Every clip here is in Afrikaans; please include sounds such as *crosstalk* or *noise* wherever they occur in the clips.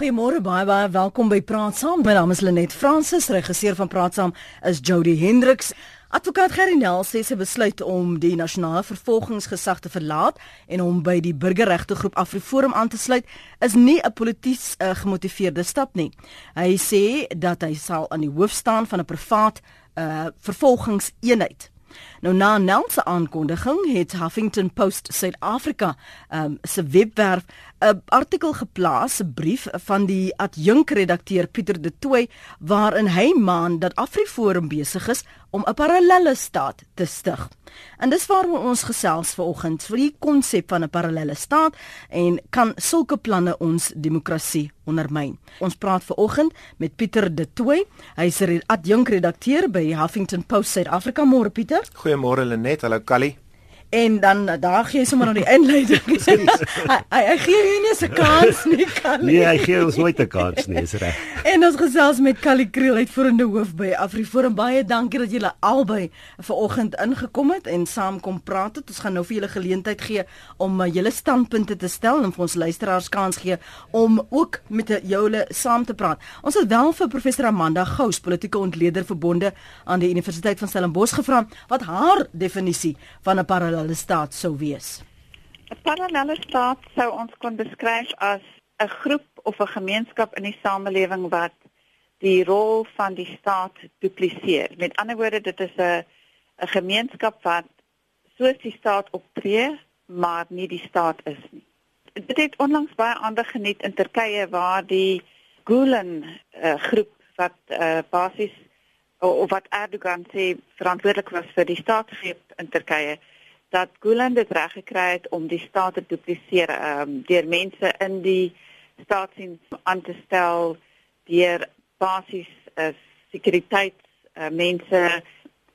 Goeiemôre baie baie welkom by Praat Saam. My naam is Lenet Fransis, regisseur van Praat Saam is Jody Hendriks. Advokaat Gerry Nel sê sy besluit om die nasionale vervolgingsgesag te verlaat en om by die burgerregte groep Afriforum aan te sluit is nie 'n polities uh, gemotiveerde stap nie. Hy sê dat hy sal aan die hoof staan van 'n privaat uh, vervolgingseenheid. Nou na Nel se aankondiging het Huffington Post Suid-Afrika um, se webwerf 'n artikel geplaas, 'n brief van die adjunkredakteur Pieter De Tooy waarin hy maan dat Afriforum besig is om 'n parallelle staat te stig. En dis waarom ons gesels vanoggend vir die konsep van 'n parallelle staat en kan sulke planne ons demokrasie ondermyn. Ons praat vanoggend met Pieter De Tooy. Hy's 'n adjunkredakteur by Huffington Post Suid-Afrika. Môre Pieter. Goeiemôre Lenet. Hallo Callie. En dan daar gee hy sommer nou die *laughs* inleiding. hy, hy hy gee jou nie 'n kans nie, *laughs* kan nie. Nee, hy gee ons nooit 'n kans nie, is reg. en ons gesels met Callie Kriel uitvoerende hoof by AfriForum. Baie dankie dat julle albei vanoggend ingekom het en saam kom praat het. Ons gaan nou vir julle geleentheid gee om uh, julle standpunte te stel en vir ons luisteraars kans gee om ook met julle saam te praat. Ons het wel vir professor Amanda Gous, politieke ontleder verbonde aan die Universiteit van Stellenbosch gevra wat haar definisie van 'n parallel parallelle staat sou wees? 'n Parallelle staat sou ons kon beskryf as 'n groep of 'n gemeenskap in die samelewing wat die rol van die staat dupliseer. Met ander woorde, dit is 'n 'n gemeenskap wat soos die staat optree, maar nie die staat is nie. Dit het onlangs baie aandag geniet in Turkye waar die Gulen uh, groep wat uh, basies of wat Erdogan sê verantwoordelik was vir die staatsgreep in Turkye dat Gulen dit reg gekry het om die staat te dupliseer um, deur mense in die staatsdiens aan te stel deur basies uh, sekuriteits uh, mense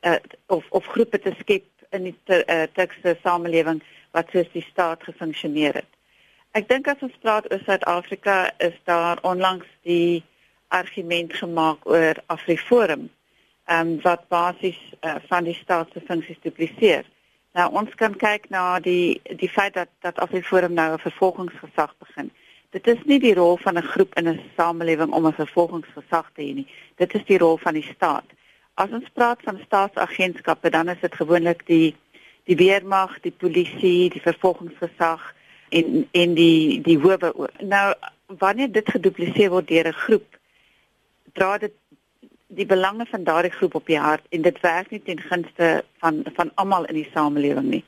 uh, of of groepe te skep in die uh, Turkse samelewing wat soos die staat gefunksioneer het. Ek dink as ons praat oor Suid-Afrika is daar onlangs die argument gemaak oor Afriforum um, wat basies uh, van die staat se funksies dupliseer. Nou ons kan kyk na die die feit dat dat Afriforum nou 'n vervolgingsgesag begin. Dit is nie die rol van 'n groep in 'n samelewing om 'n vervolgingsgesag te hê nie. Dit is die rol van die staat. As ons praat van staatsagentskappe, dan is dit gewoonlik die die weermag, die polisie, die vervolgingsgesag en en die die howe. Nou wanneer dit gedupliseer word deur 'n groep, dra dit die belange van daardie groep op die hart en dit werk nie ten gunste van van almal in die samelewing nie.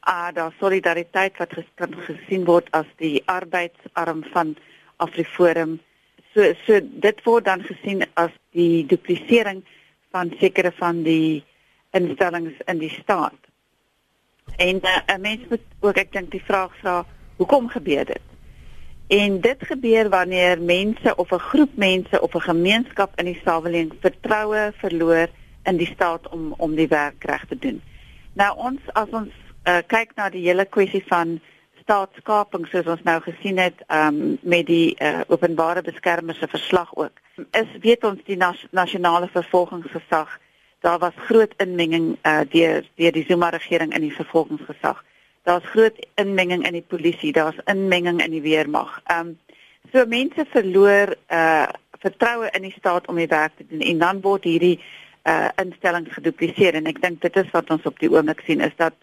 Ah uh, daar solidariteit wat ges, kan gesien word as die arbeidsarm van Afriforum. So so dit word dan gesien as die duplisering van sekere van die instellings in die staat. En uh, 'n mens moet ook ek dink die vraag vra, hoekom gebeur dit? En dit gebeur wanneer mense of 'n groep mense of 'n gemeenskap in die samelewing vertroue verloor in die staat om om die werk reg te doen. Nou ons as ons uh, kyk na die hele kwessie van staatskaping soos ons nou gesien het um, met die uh, openbare beskermer se verslag ook. Is weet ons die nas nasionale vervolgingsgesag daar was groot inmenging uh, deur deur die Zuma regering in die vervolgingsgesag daar's groot inmenging in die polisie, daar's inmenging in die weermag. Ehm um, so mense verloor uh vertroue in die staat om die werk te doen en dan word hierdie uh instellings gedupliseer en ek dink dit is wat ons op die oomblik sien is dat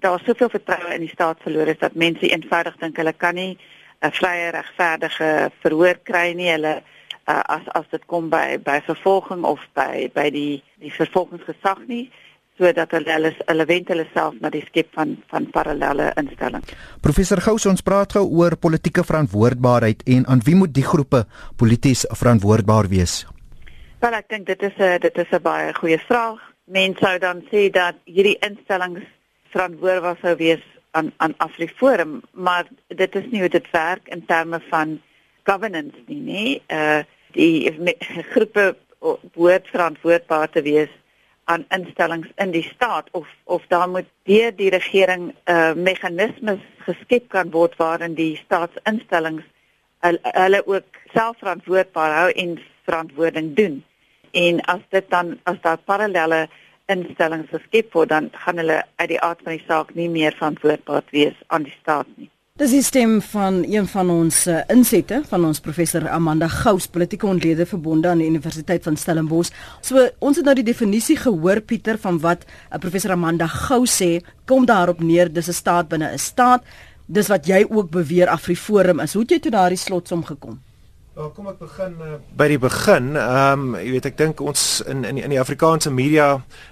daar soveel vertroue in die staat verloor is dat mense eenvoudig dink hulle kan nie 'n vrye regverdige verhoor kry nie. Hulle uh, as as dit kom by by vervolging of by by die die vervolgingsgesag nie sodat hulle hulle hulle wend hulle self na die skep van van parallelle instellings. Professor Gous ons praat gou oor politieke verantwoordbaarheid en aan wie moet die groepe polities verantwoordbaar wees? Wel ek dink dit is 'n dit is 'n baie goeie vraag. Mense sou dan sê dat hierdie instellings verantwoordbaar sou wees aan aan Afriforum, maar dit is nie hoe dit werk in terme van governance nie, nê? Uh die *laughs* groepe behoort verantwoordbaar te wees aan instellings in die staat of of daar moet deur die regering 'n uh, meganismes geskep kan word waarin die staatsinstellings hulle ook selfverantwoordbaar hou en verantwoording doen. En as dit dan as daar parallelle instellings geskep word, dan gaan hulle uit die aard van die saak nie meer verantwoordbaar wees aan die staat nie. Dis die stem van een van ons uh, insette van ons professor Amanda Gous, politieke ontleder verbonde aan die Universiteit van Stellenbosch. So ons het nou die definisie gehoor Pieter van wat uh, professor Amanda Gous sê, kom daarop neer dis 'n staat binne 'n staat. Dis wat jy ook beweer Afriforum is. Hoe het jy tot daardie slotsom gekom? Wel, kom ek begin uh, by die begin. Ehm um, jy weet ek dink ons in in die, in die Afrikaanse media,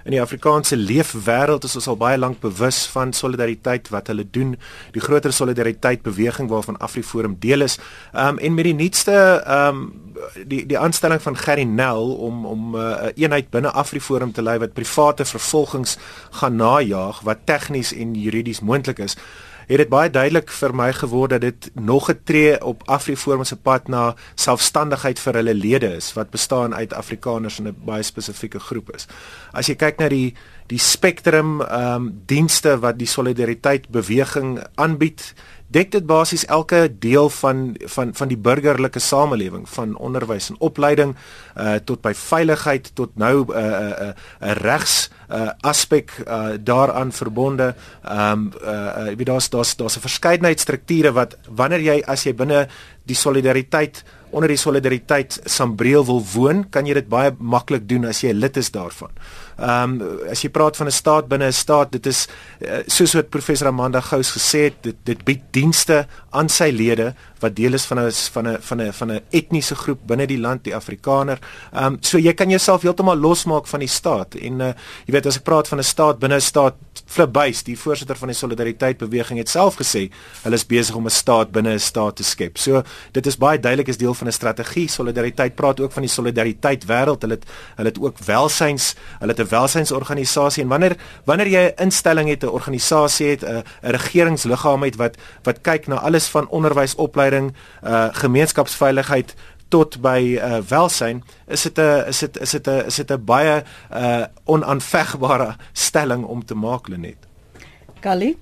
in die Afrikaanse leefwêreld is ons al baie lank bewus van solidariteit wat hulle doen, die groter solidariteit beweging waarvan Afriforum deel is. Ehm um, en met die nuutste ehm um, die die aanstelling van Gerry Nel om om 'n uh, eenheid binne Afriforum te lei wat private vervolgings gaan najag wat tegnies en juridies moontlik is het dit baie duidelik vir my geword dat dit nog 'n tree op Afriforum se pad na selfstandigheid vir hulle lede is wat bestaan uit Afrikaners in 'n baie spesifieke groep is. As jy kyk na die die spektrum ehm um, dienste wat die solidariteit beweging aanbied, dek dit basies elke deel van van van die burgerlike samelewing van onderwys en opleiding uh tot by veiligheid tot nou 'n uh, 'n uh, 'n uh, regs uh aspek uh daaraan verbonde. Ehm um, uh jy weet daar's daar's daar's 'n verskeidenheid strukture wat wanneer jy as jy binne die solidariteit onder die solidariteit sambreel wil woon, kan jy dit baie maklik doen as jy lid is daarvan. Ehm um, as jy praat van 'n staat binne 'n staat, dit is uh, soos wat professor Amanda Gous gesê het, dit dit bied dienste aan sy lede wat deel is van 'n van 'n van 'n van 'n etniese groep binne die land, die Afrikaner. Ehm um, so jy kan jouself heeltemal losmaak van die staat en uh, jy weet as ek praat van 'n staat binne 'n staat Flipbuys, die voorsitter van die Solidariteit beweging het self gesê hulle is besig om 'n staat binne 'n staat te skep. So dit is baie duidelik is deel van 'n strategie. Solidariteit praat ook van die solidariteit wêreld. Hulle het hulle het ook welsyns, hulle het 'n welsynsorganisasie en wanneer wanneer jy 'n instelling het, 'n organisasie het, 'n regeringsliggaam het wat wat kyk na alles van onderwys, opleiding, uh gemeenskapsveiligheid tot by uh, welsyn is dit 'n is dit is dit 'n is dit 'n baie uh onaanvegbare stelling om te maak Lenet. Kali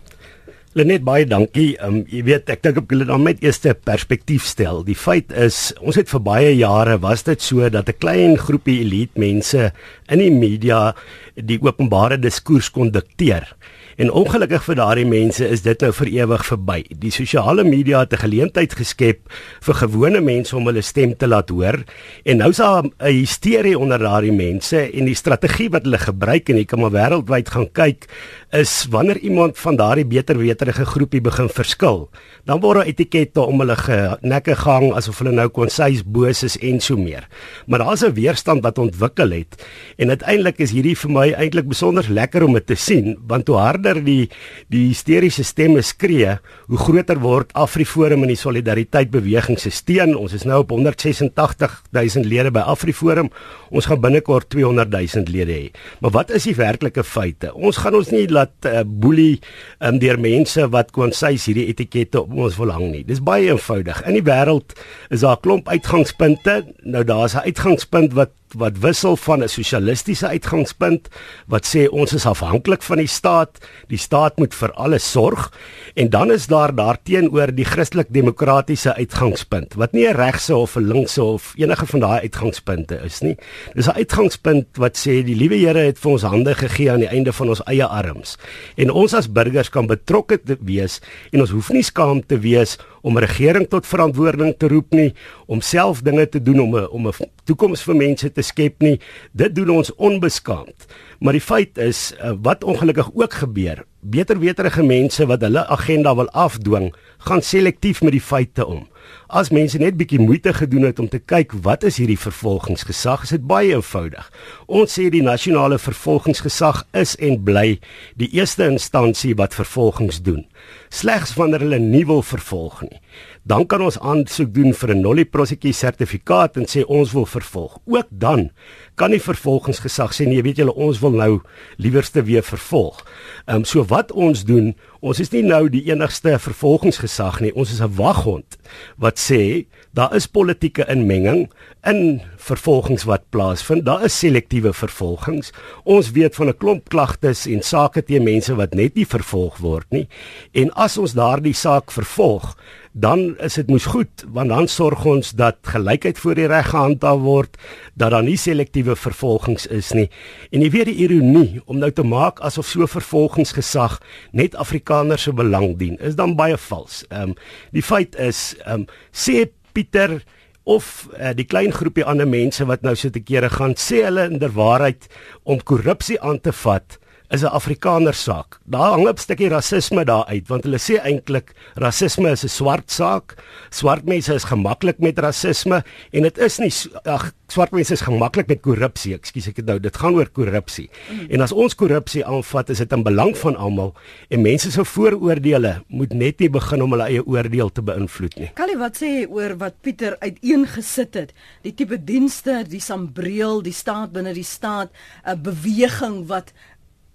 Lenet baie dankie. Um, jy weet ek dink op julle dan met eerste perspektief stel. Die feit is ons het vir baie jare was dit so dat 'n klein groepie elite mense in die media die openbare diskurs kon dikteer. En ongelukkig vir daardie mense is dit nou vir ewig verby. Die sosiale media het 'n geleentheid geskep vir gewone mense om hulle stem te laat hoor. En nou is daar 'n hysterie onder daardie mense en die strategie wat hulle gebruik en jy kan maar wêreldwyd gaan kyk is wanneer iemand van daardie beter weterige groepie begin verskil, dan word daar etikette om hulle nekke gang asof hulle nou konseis boos is en so meer. Maar daar's 'n weerstand wat ontwikkel het en uiteindelik is hierdie vir my eintlik besonder lekker om dit te sien want hoe hard harder die die hysteriese stemme skree, hoe groter word Afriforum en die Solidariteit beweging se steun. Ons is nou op 186 000 lede by Afriforum. Ons gaan binnekort 200 000 lede hê. Maar wat is die werklike feite? Ons gaan ons nie laat uh, boelie um, deur mense wat konseis hierdie etikette op ons wil hang nie. Dis baie eenvoudig. In die wêreld is daar 'n klomp uitgangspunte. Nou daar's 'n uitgangspunt wat wat wissel van 'n sosialistiese uitgangspunt wat sê ons is afhanklik van die staat, die staat moet vir alles sorg en dan is daar daarteenoor die Christelik demokratiese uitgangspunt wat nie 'n regse of 'n linkse of enige van daai uitgangspunte is nie. Dis 'n uitgangspunt wat sê die liewe Here het vir ons hande gegee aan die einde van ons eie arms en ons as burgers kan betrokke wees en ons hoef nie skaam te wees om regering tot verantwoording te roep nie, om self dinge te doen om 'n om 'n toekoms vir mense te skep nie. Dit doen ons onbeskaamd. Maar die feit is uh, wat ongelukkig ook gebeur, beter weterige mense wat hulle agenda wil afdwing, gaan selektief met die feite om. As mense net bietjie moeite gedoen het om te kyk wat is hierdie vervolgingsgesag, is dit baie eenvoudig. Ons sê die nasionale vervolgingsgesag is en bly die eerste instansie wat vervolgings doen slegs wanneer hulle nie wil vervolg nie. Dan kan ons aansoek doen vir 'n nollie prosecutie sertifikaat en sê ons wil vervolg. Ook dan kan die vervolgingsgesag sê nee, weet julle ons wil nou liewerste weer vervolg. Ehm um, so wat ons doen, ons is nie nou die enigste vervolgingsgesag nie. Ons is 'n waghond wat sê daar is politieke inmenging in vervolgings wat plaasvind. Daar is selektiewe vervolgings. Ons weet van 'n klomp klagtes en sake teen mense wat net nie vervolg word nie. En as ons daardie saak vervolg, dan is dit mos goed want dan sorg ons dat gelykheid voor die reg gehandhaaf word, dat daar nie selektiewe vervolgings is nie. En jy weet die ironie om nou te maak asof so vervolgingsgesag net Afrikaners se belang dien, is dan baie vals. Ehm um, die feit is ehm um, sê Pieter of uh, die klein groepie ander mense wat nou so te kere gaan sê hulle inderwaarheid om korrupsie aan te vat is 'n Afrikaner saak. Daar hang 'n stukkie rasisme daar uit want hulle sê eintlik rasisme is 'n swart saak. Swart mense is gemaklik met rasisme en dit is nie ag swart mense is gemaklik met korrupsie. Ekskuus ek het nou dit gaan oor korrupsie. En as ons korrupsie aanvat, is dit in belang van almal en mense se vooroordeele moet net nie begin om hulle eie oordeel te beïnvloed nie. Callie, wat sê jy oor wat Pieter uiteengesit het? Die tipe dienste, die sambreel, die staat binne die staat, 'n beweging wat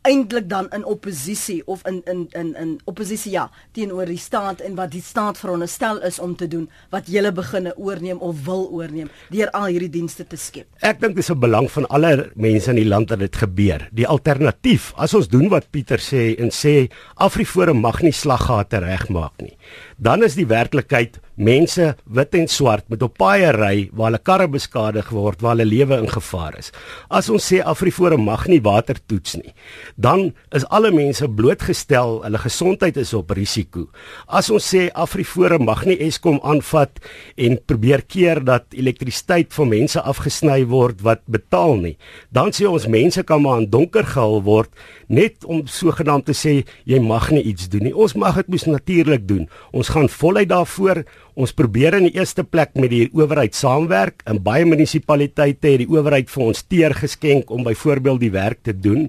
eintlik dan in oppositie of in in in in oppositie ja teenoor die staat en wat die staat veronderstel is om te doen wat julle beginne oorneem of wil oorneem deur al hierdie dienste te skep. Ek dink dis 'n belang van alle mense in die land dat dit gebeur. Die alternatief, as ons doen wat Pieter sê en sê Afriforum mag nie slaggate regmaak nie, dan is die werklikheid mense wit en swart met op paaie ry waar hulle karre beskadig word, waar hulle lewe in gevaar is. As ons sê Afriforum mag nie water toets nie, dan is alle mense blootgestel, hulle gesondheid is op risiko. As ons sê Afriforum mag nie Eskom aanvat en probeer keer dat elektrisiteit van mense afgesny word wat betaal nie, dan sê ons mense kan maar in donker gehul word net om sogenaamd te sê jy mag nie iets doen nie. Ons mag dit mos natuurlik doen. Ons gaan voluit daarvoor Ons probeer in die eerste plek met die owerheid saamwerk. In baie munisipaliteite het die owerheid vir ons teer geskenk om byvoorbeeld die werk te doen.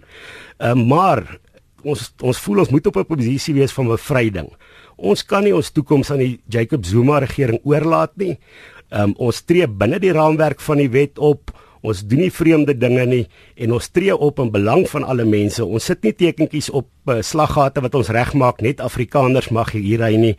Uh, maar ons ons voel ons moet op 'n posisie wees van bevryding. Ons kan nie ons toekoms aan die Jacob Zuma regering oorlaat nie. Um, ons tree binne die raamwerk van die wet op. Ons doen nie vreemde dinge nie en ons tree op in belang van alle mense. Ons sit nie tekentjies op uh, slaggate wat ons regmaak net Afrikaners mag hier ry nie.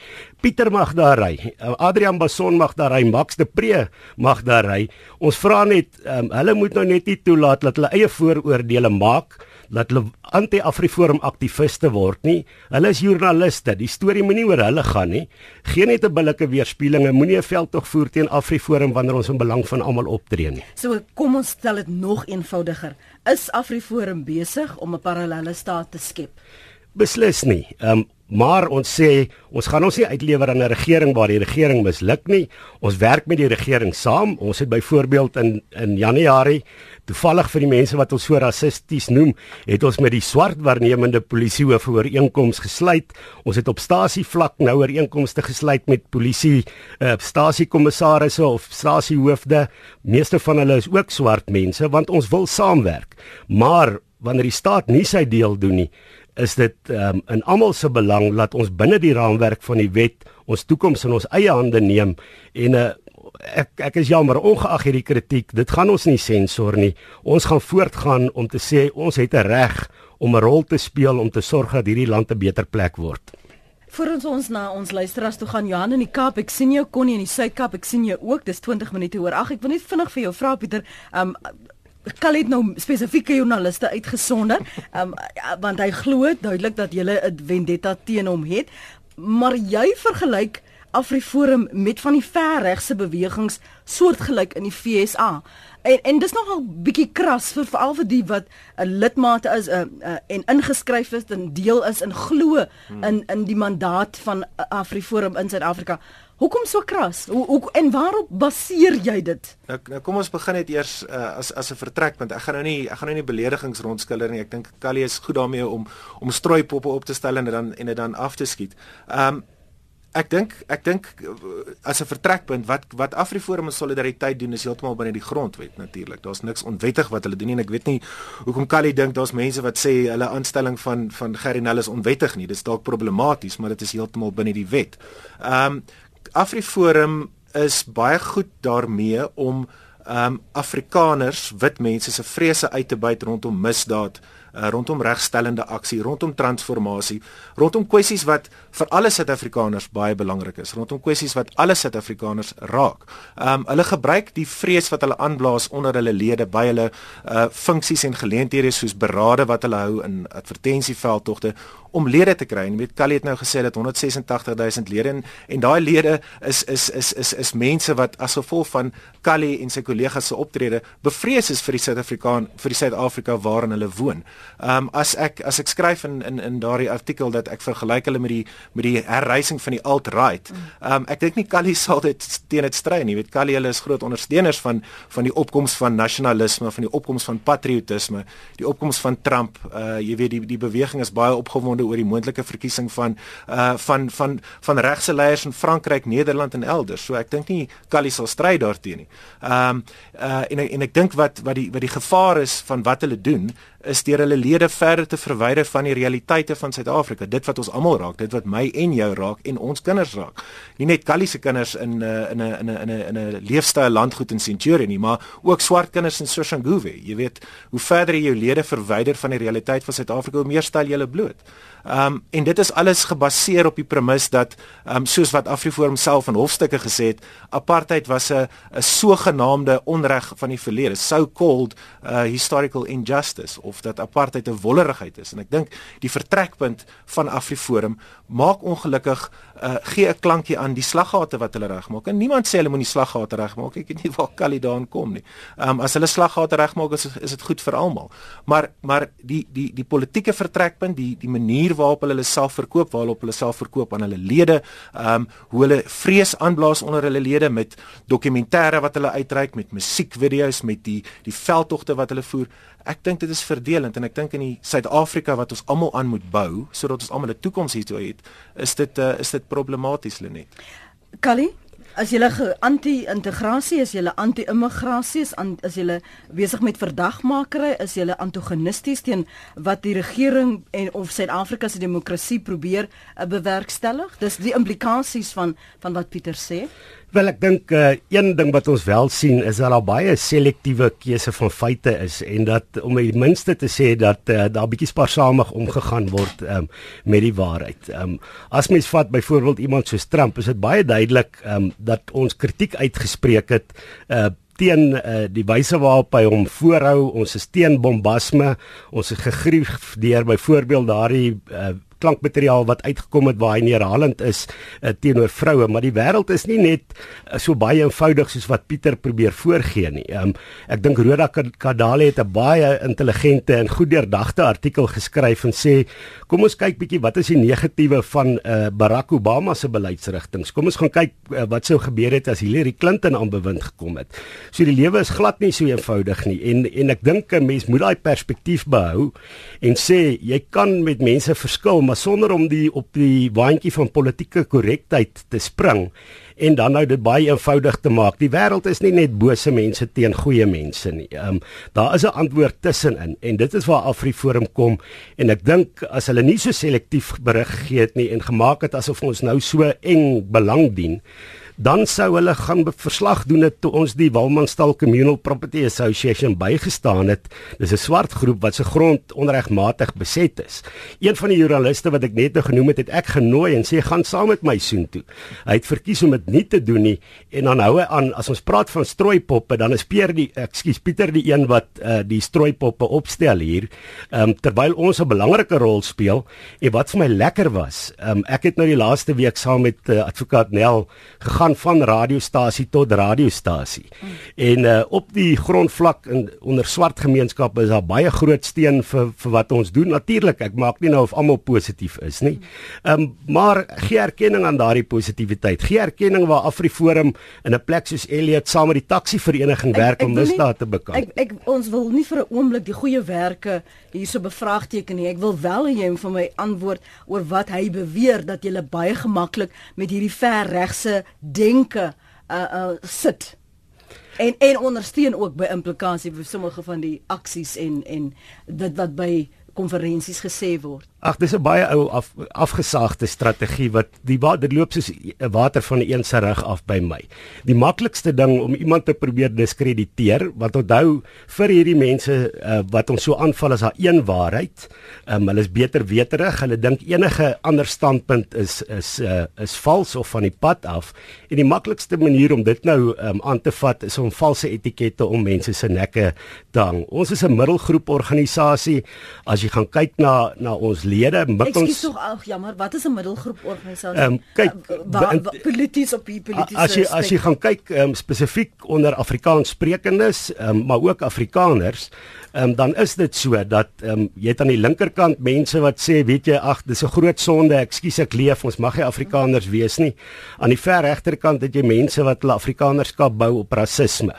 Pieter mag daar ry. Uh, Adrian Bason mag daar ry. Max de Pre mag daar ry. Ons vra net um, hulle moet nou net nie toelaat dat hulle eie vooroordeele maak dat hulle anti-Afriforum aktiviste word nie. Hulle is joernaliste. Die storie moenie oor hulle gaan nie. Geen net 'n billike weerspieëlinge. Moenie 'n veldtog voer teen Afriforum wanneer ons in belang van almal optree nie. So kom ons stel dit nog eenvoudiger. Is Afriforum besig om 'n parallelle staat te skep? Beslis nie. Um, maar ons sê ons gaan ons nie uitlewer aan 'n regering waar die regering misluk nie. Ons werk met die regering saam. Ons het byvoorbeeld in in Januarie toevallig vir die mense wat ons so rassisties noem, het ons met die swart waarnemende polisiehoof ooreenkoms gesluit. Ons het op stasie vlak nou ooreenkomste gesluit met polisie uh, stasiekommissarisse of stasiehoofde. Meeste van hulle is ook swart mense want ons wil saamwerk. Maar wanneer die staat nie sy deel doen nie, is dit um, in almal se belang dat ons binne die raamwerk van die wet ons toekoms in ons eie hande neem en 'n uh, ek ek is jammer ongeag hierdie kritiek dit gaan ons nie sensor nie. Ons gaan voortgaan om te sê ons het 'n reg om 'n rol te speel om te sorg dat hierdie land 'n beter plek word. Voor ons ons na ons luisteraars toe gaan Johan in die Kaap ek sien jou Connie in die Suid-Kaap ek sien jou ook dis 20 minute oor ag. Ek wil net vinnig vir jou vra Pieter. Um Kal het nou spesifieke joernaliste uitgesonder, um, want hy glo duidelik dat jy 'n vendetta teen hom het, maar jy vergelyk Afriforum met van die verregse bewegings soortgelyk in die FSA. En en dis nogal bietjie kras vir veral vir die wat 'n lidmaat is uh, uh, en ingeskryf is en deel is en glo hmm. in in die mandaat van Afriforum in Suid-Afrika. Hoekom so kras? Hoe, hoe en waarop baseer jy dit? Nou, nou kom ons begin net eers uh, as as 'n vertrekpunt. Ek gaan nou nie ek gaan nou nie beledigings rondskiller nie. Ek dink Callie is goed daarmee om om strooipoppe op te stel en dan en dit dan af te skiet. Ehm um, Ek dink ek dink as 'n vertrekpunt wat wat Afriforum en Solidariteit doen is heeltemal binne die grondwet natuurlik. Daar's niks onwettig wat hulle doen nie en ek weet nie hoekom Callie dink daar's mense wat sê hulle aanstelling van van Gerry Nel is onwettig nie. Dit is dalk problematies, maar dit is heeltemal binne die wet. Ehm um, Afriforum is baie goed daarmee om ehm um, Afrikaners, wit mense se vrese uit te buit rondom misdaad uh, rondom regstellende aksie, rondom transformasie, rondom kwessies wat vir alle Suid-Afrikaners baie belangrik is, rondom kwessies wat alle Suid-Afrikaners raak. Um hulle gebruik die vrees wat hulle aanblaas onder hulle lede by hulle uh funksies en geleenthede soos berade wat hulle hou in advertensieveldtogte om lede te kry. En weet Kali het nou gesê dat 186000 lede en, en daai lede is is is is is mense wat as gevolg van Kali en sy kollegas se optrede bevrees is vir die Suid-Afrikaan vir die Suid-Afrika waarin hulle woon. Ehm um, as ek as ek skryf in in in daardie artikel dat ek vergelyk hulle met die met die herrysing van die alt-right. Ehm um, ek dink nie Kali *laughs* sal dit teen dit stry nie. Weet Kali hulle is groot ondersteuners van van die opkoms van nasionalisme, van die opkoms van patriotisme, die opkoms van Trump. Uh jy weet die die beweging is baie opgewonde oor die moontlike verkiesing van uh van van van regse leiers in Frankryk, Nederland en elders. So ek dink nie Kali sal stry daarteenoor nie. Ehm um, uh en en ek dink wat wat die wat die gevaar is van wat hulle doen is deur hulle lede verder te verwyder van die realiteite van Suid-Afrika. Dit wat ons almal raak, dit wat my en jou raak en ons kinders raak. Nie net Kali se kinders in uh, in 'n in 'n in 'n in 'n leefstyl landgoed in Centurion nie, maar ook swart kinders in Soshanguve. Jy weet, hoe verder jy jou lede verwyder van die realiteit van Suid-Afrika, hoe meer stel jy hulle bloot. Ehm um, en dit is alles gebaseer op die premis dat ehm um, soos wat Afriforum self in hofstukke gesê het, apartheid was 'n 'n sogenaamde onreg van die verlede, so called uh, historical injustice of dat apartheid 'n wollerigheid is. En ek dink die vertrekpunt van Afriforum maak ongelukkig uh, gee 'n klankie aan die slaggate wat hulle regmaak. En niemand sê hulle moet die slaggate regmaak. Ek weet nie waar Kalidaan kom nie. Ehm um, as hulle slaggate regmaak is is dit goed vir almal. Maar maar die die die politieke vertrekpunt, die die manier waarop hulle hulle self verkoop, waarop hulle self verkoop aan hulle lede, ehm um, hoe hulle vrees aanblaas onder hulle lede met dokumentêre wat hulle uitreik, met musiekvideo's, met die die veldtogte wat hulle voer. Ek dink dit is verdelend en ek dink in die Suid-Afrika wat ons almal aan moet bou sodat ons almal 'n toekoms hiertoe het, is dit uh, is dit problematies Lenet. Kali As jy anti-integrasie is, jy anti-immigrasie is, as jy besig met verdagmakery, is jy antagonisties teen wat die regering en of Suid-Afrika se demokrasie probeer uh, bewerkstellig. Dis die implikasies van van wat Pieter sê. Wel ek dink uh, een ding wat ons wel sien is dat daar baie selektiewe keuse van feite is en dat om die minste te sê dat uh, daar bietjie spaarsamig omgegaan word um, met die waarheid. Um, as mens vat byvoorbeeld iemand soos Trump, is dit baie duidelik um, dat ons kritiek uitgespreek het uh, teen uh, die wyse waarop hy hom voorhou. Ons is teen bombasme. Ons is gegrief deur byvoorbeeld daardie uh, klankmateriaal wat uitgekom het waar hy neerhalend is uh, teenoor vroue, maar die wêreld is nie net uh, so baie eenvoudig soos wat Pieter probeer voorgee nie. Um, ek dink Roda Kadale het 'n baie intelligente en goed deurdagte artikel geskryf en sê kom ons kyk bietjie wat is die negatiewe van uh, Barack Obama se beleidsrigtinge. Kom ons gaan kyk uh, wat sou gebeur het as Hillary Clinton aan bewind gekom het. So die lewe is glad nie so eenvoudig nie en en ek dink 'n mens moet daai perspektief behou en sê jy kan met mense verskil maar sonder om die op die waantjie van politieke korrektheid te spring en dan nou dit baie eenvoudig te maak. Die wêreld is nie net bose mense teen goeie mense nie. Ehm um, daar is 'n antwoord tussenin en dit is waar Afriforum kom en ek dink as hulle nie so selektief berig gegee het nie en gemaak het asof ons nou so eng belang dien dan sou hulle gaan verslag doen het toe ons die Walmanstal Communal Property Association bygestaan het. Dis 'n swart groep wat se grond onregmatig beset is. Een van die joernaliste wat ek net nou genoem het, het ek genooi en sê gaan saam met my soontoe. Hy het verkies om dit nie te doen nie en dan hou hy aan as ons praat van strooipoppe, dan is Peer die ekskuus Pieter die een wat uh, die strooipoppe opstel hier. Ehm um, terwyl ons 'n belangrike rol speel en wat vir my lekker was, ehm um, ek het nou die laaste week saam met uh, advokaat Nel gegaan gaan van radiostasie tot radiostasie. Mm. En uh, op die grondvlak in onder swart gemeenskappe is daar baie groot steun vir vir wat ons doen. Natuurlik, ek maak nie nou of almal positief is nie. Ehm um, maar gee erkenning aan daardie positiwiteit. Gee erkenning waar Afriforum in 'n plek soos Elliot saam met die taxi vereniging werk ek, ek om misdaad te bekamp. Ek ek ons wil nie vir 'n oomblik die goeie werke hierso bevraagteken nie. Ek wil wel hê jy moet vir my antwoord oor wat hy beweer dat jy baie gemaklik met hierdie ver regse denke uh uh sit. En en ondersteun ook by implikasie vir sommige van die aksies en en dit wat by konferensies gesê word. Ag, dis 'n baie ou af, afgesaagde strategie wat die dit loop soos 'n water van die een se rug af by my. Die maklikste ding om iemand te probeer diskrediteer, wat onthou vir hierdie mense uh, wat ons so aanval as daar een waarheid, um, hulle is beter weterig, hulle dink enige ander standpunt is is uh, is vals of van die pad af. En die maklikste manier om dit nou um, aan te vat is om valse etikette om mense se nekke te hang. Ons is 'n middelgroep organisasie. As jy gaan kyk na na ons lede, mik ons Ekskuus tog, ag jammer, wat is 'n middelgroep organisasie? Ehm um, kyk, uh, polities op die politiese As jy as jy gaan kyk um, spesifiek onder Afrikaans sprekendes, um, maar ook Afrikaners, um, dan is dit so dat um, jy aan die linkerkant mense wat sê, weet jy, ag, dis 'n groot sonde, ekskuus ek leef, ons mag nie Afrikaners wees nie. Aan die ver regterkant het jy mense wat hulle Afrikanerskap bou op rasisme.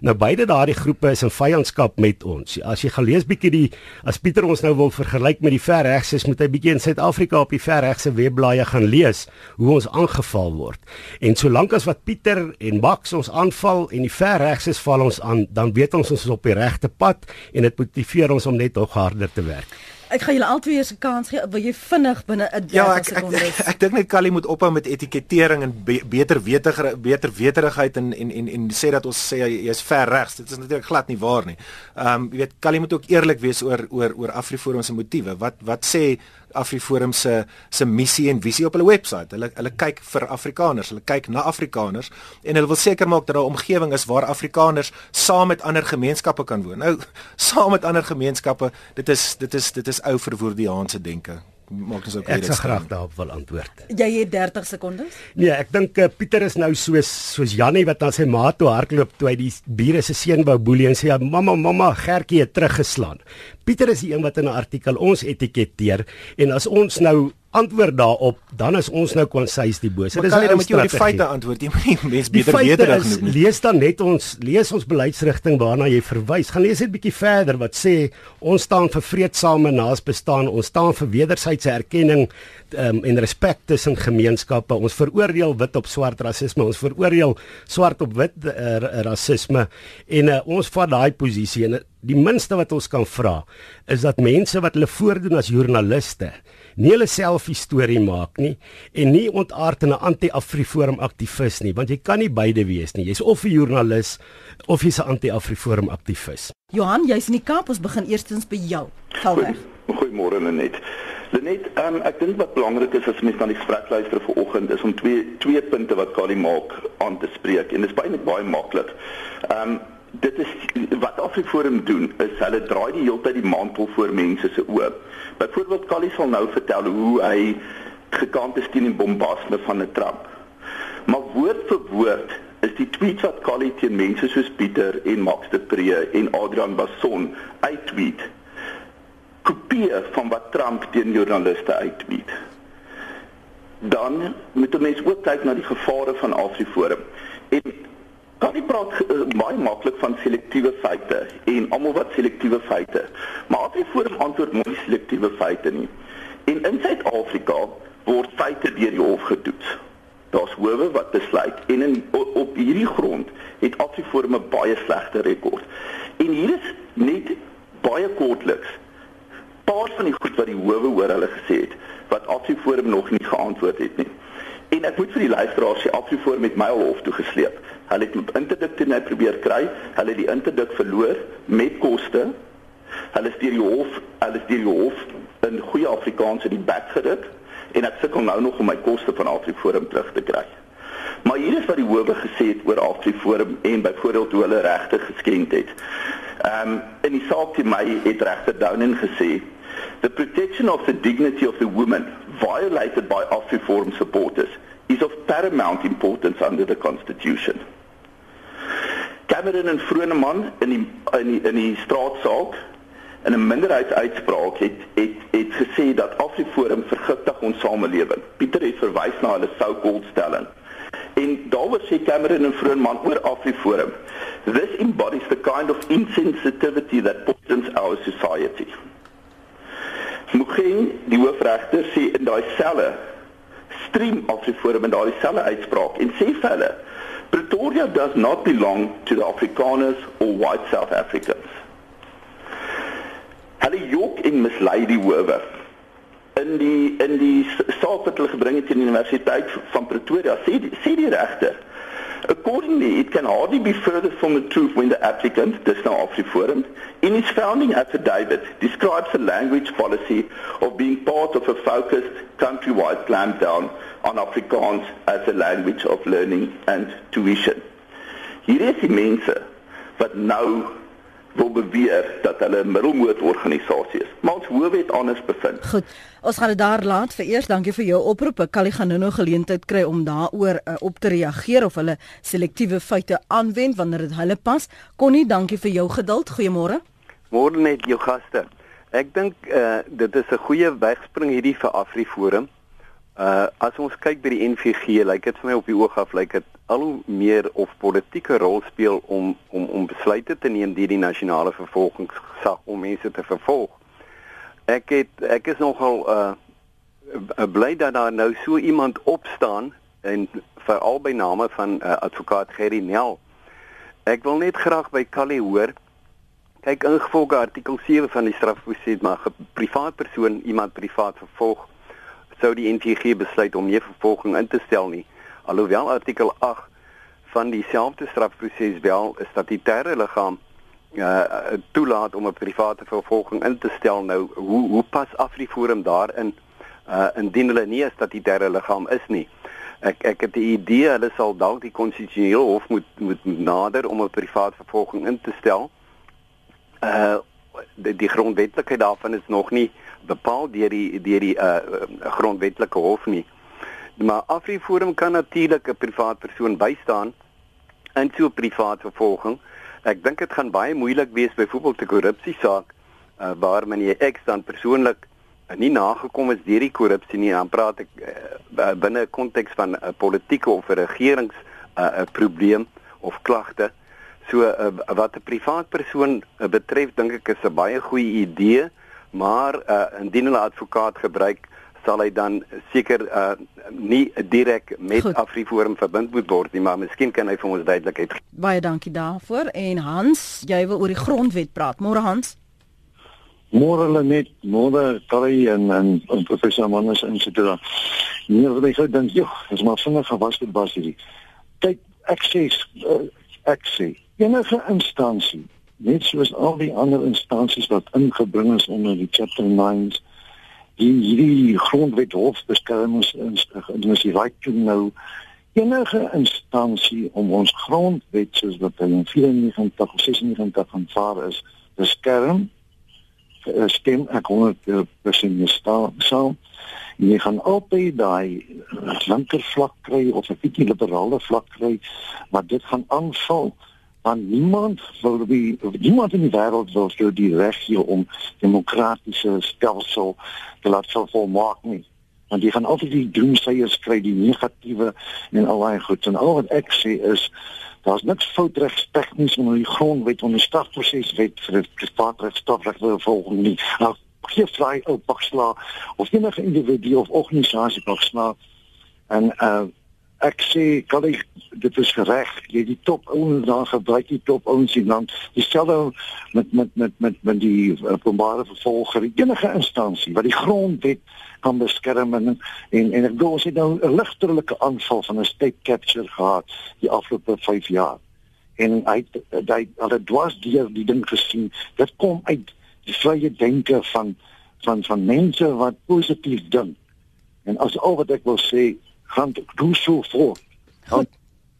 Nou beide daardie groepe is in vyandskap met ons. As jy gelees bietjie die as Pieter ons nou wil vergelyk met die ver regses, moet hy bietjie in Suid-Afrika op die ver regse webblaaie gaan lees hoe ons aangeval word. En solank as wat Pieter en Max ons aanval en die ver regses val ons aan, dan weet ons ons is op die regte pad en dit motiveer ons om net nog harder te werk. Ek gaan julle albei 'n kans gee. Wil jy vinnig binne 'n 30 ja, sekondes? Ja, ek ek, ek dink net Callie moet ophou met etikettering en be, beter wetiger beter weterigheid en en en en sê dat ons sê jy is ver regs. Dit is natuurlik glad nie waar nie. Ehm um, jy weet Callie moet ook eerlik wees oor oor oor Afriforum se motiewe. Wat wat sê Afriforum se se missie en visie op hulle webwerf. Hulle hulle kyk vir Afrikaners, hulle kyk na Afrikaners en hulle wil seker maak dat daar 'n omgewing is waar Afrikaners saam met ander gemeenskappe kan woon. Nou, *laughs* saam met ander gemeenskappe, dit is dit is dit is ou verwoordiaanse denke maak ons ook weer dit. Ek sal graag daarop wil antwoord. Jy het 30 sekondes? Nee, ek dink uh, Pieter is nou soos soos Jannie wat aan sy ma toe hardloop toe hy die bure se seun wou boelie en sê mamma mamma Gertjie het teruggeslaan. Pieter is die een wat in 'n artikel ons etiketeer en as ons nou antwoord daarop, dan is ons nou konsis die bose. Dit is net om die feite antwoord. Jy moet nie mense beter beter genoem nie. Lees dan net ons lees ons beleidsrigting waarna jy verwys. Gaan lees net 'n bietjie verder wat sê ons staan vir vredesame naasbestaan, ons staan vir wederwysige erkenning um, en respek tussen gemeenskappe. Ons veroordeel wit op swart rasisme. Ons veroordeel swart op wit uh, rasisme en uh, ons vat daai posisie en die minste wat ons kan vra is dat mense wat hulle voordoen as joernaliste nie hulle self storie maak nie en nie ontaard in 'n anti-Afriforum aktivis nie, want jy kan nie beide wees nie. Jy's of 'n joernalis of jy's 'n anti-Afriforum aktivis. Johan, jy's in die Kaap, ons begin eerstens by jou. Galweg. Goeiemôre Lenet. Lenet, um, ek dink wat belangrik is as mens na die gesprek luister vanoggend is om twee twee punte wat Kali maak aan te spreek en dit is baie baie maklik. Ehm um, dit is wat Afriforum doen is hulle draai die hele tyd die mantel voor mense se oë. Byvoorbeeld Callie sal nou vertel hoe hy gekant is teen die bombasme van 'n Trump. Maar woord vir woord is die tweets wat Callie teen mense soos Pieter en Max de Pre en Adrian Basson uittweet. Kopie van wat Trump teen joernaliste uittweet. Dan moet mense ook kyk na die gevare van Afriforum. En kan nie praat uh, baie maklik van selektiewe feite en almal wat selektiewe feite. Maar as jy voor 'n antwoord moet selektiewe feite nie. En in Suid-Afrika word feite deur die hof getoets. Daar's howe wat besluit en in op, op hierdie grond het Afriforum 'n baie slegte rekord. En hier is net baie kortliks paar van die goed wat die howe oor hulle gesê het wat Afriforum nog nie geantwoord het nie. En ek moet vir die luisteraars sê Afriforum het my al hof toe gesleep. Hulle het interdikt net probeer kry. Hulle het die interdikt verloor met koste. Hulle is deur die hof, hulle is deur die hof in goeie Afrikaans in die bek gedruk en ek sukkel nou nog om my koste van Afriforum terug te kry. Maar hier is wat die howe gesê het oor Afriforum en byvoorbeeld hoe hulle regte geskend het. Ehm um, in die saak teen my het regter Downing gesê The protection of the dignity of the woman violated by Afriforum supporters is of paramount importance under the constitution. Cameron en Vroneman in die in die in die straatsaak in 'n minderheidsuitspraak het het het gesê dat Afriforum vergiftig ons samelewing. Pieter het verwys na hulle sou-called stelling. En daaroor sê Cameron en Vroneman oor Afriforum. This embodies the kind of insensitivity that poisons our society. Mugeng, die hoofregter sê in daai selle stream Afriforum in daai selle uitspraak en sê vir hulle Pretoria does not belong to the Afrikaners or white South Africans. Hulle jok en mislei die howe. In die in die saak wat hulle gebring het teen die Universiteit van Pretoria, sê die, sê die regter Accordingly, it can hardly be further from the truth when the applicant, this now Afriforum, in his founding affidavit describes a language policy of being part of a focused countrywide clampdown on Afrikaans as a language of learning and tuition. Hier is mense wat nou wil beweer dat hulle 'n middelmoot-organisasie is. Maar ons hoef dit anders bevind. Goed. Ons gaan dit daar laat. Vereers dankie vir jou oproep. Kali gaan nou nog geleentheid kry om daaroor uh, op te reageer of hulle selektiewe feite aanwend wanneer dit hulle pas. Connie, dankie vir jou geduld. Goeiemôre. Môre net jou gaste. Ek dink uh, dit is 'n goeie wegspring hierdie vir Afriforum. Uh as ons kyk by die NVG, lyk dit vir my op die oog af lyk dit al hoe meer of politieke rol speel om om om besluite te neem deur die nasionale vervolgingsgesag om mense te vervolg. Ek het ek is nogal uh bly dat daar nou so iemand opstaan en veral by name van uh, advokaat Gerry Nel. Ek wil net graag by Callie hoor. Kyk ingevolge artikel 7 van die strafproses mag 'n privaat persoon iemand privaat vervolg sou die NVG besluit om nie vervolging in te stel nie. Alhoewel artikel 8 van dieselfde strafproses wel 'n statutêre liggaam uh toelaat om 'n private vervolging in te stel nou hoe hoe pas Afriforum daarin uh indien hulle nie 'n statutêre liggaam is nie. Ek ek het die idee hulle sal dalk die konstitusionele hof moet moet nader om 'n private vervolging in te stel. Uh die, die grondwetlikheid daarvan is nog nie bepaal deur die deur die uh grondwetlike hof nie. Maar Afriforum kan natuurlik 'n privaat persoon bystaan in so 'n privaat vervolging. Ek dink dit gaan baie moeilik wees byvoorbeeld 'n korrupsiesaak uh, waar meneer X dan persoonlik uh, nie nagekom is deur die korrupsie nie. Dan praat ek uh, binne 'n konteks van 'n uh, politieke of 'n regerings 'n uh, probleem of klagte. So uh, wat 'n privaat persoon uh, betref, dink ek is 'n baie goeie idee maar uh, indien hulle advokaat gebruik sal hy dan seker uh, nie direk met Goed. Afriforum verbind moet word nie maar miskien kan hy vir ons duidelikheid gee. Baie dankie daarvoor en Hans, jy wil oor die grondwet praat. Môre Hans. Môre hulle net môre Kari en en, en professor Manus en so toe. Nee, wat ek dink, joh, is maar vinnig gewas met bas hierdie. Kyk, ek sê uh, ek sê enige instansie net soos al die ander instansies wat ingebring is onder die chapter 9s die hierdie grondwet hof beskermings in die die right to know enige instansie om ons grondwet soos wat in 94 of 96 aanvaar is beskerm eh, stem ek 100% mee saam. Jy gaan altyd daai linker vlak kry of 'n bietjie liberale vlak kry maar dit gaan aanval want niemand wil die niemand in die wêreld wil vir die reg hier om demokratiese stelsel te laat sou volmaak nie. Want jy gaan altyd die doemseiers kry die negatiewe en al daai goed. En al wat ek sê is daar's niks fout regstegnies onder die grondwet onder strafproses wet vir private strafreg wil volg nie. Nou gee vry ou paksla of enige individu of organisasie paksla en uh ek sê kan ek dit is reg jy die top ouens daar gebruik die top ouens in land. Dieselfde met met met met met die uh, openbare vervolger enige instansie wat die grondwet kan beskerm en en, en ek glo ons het nou 'n ligterlike aanval van 'n state capture gehad die afgelope 5 jaar. En hy hy al het dwars deur die ding gesien. Dit kom uit die vrye denke van van van mense wat positief dink. En as al wat ek wil sê gaan doen so voort. Goed.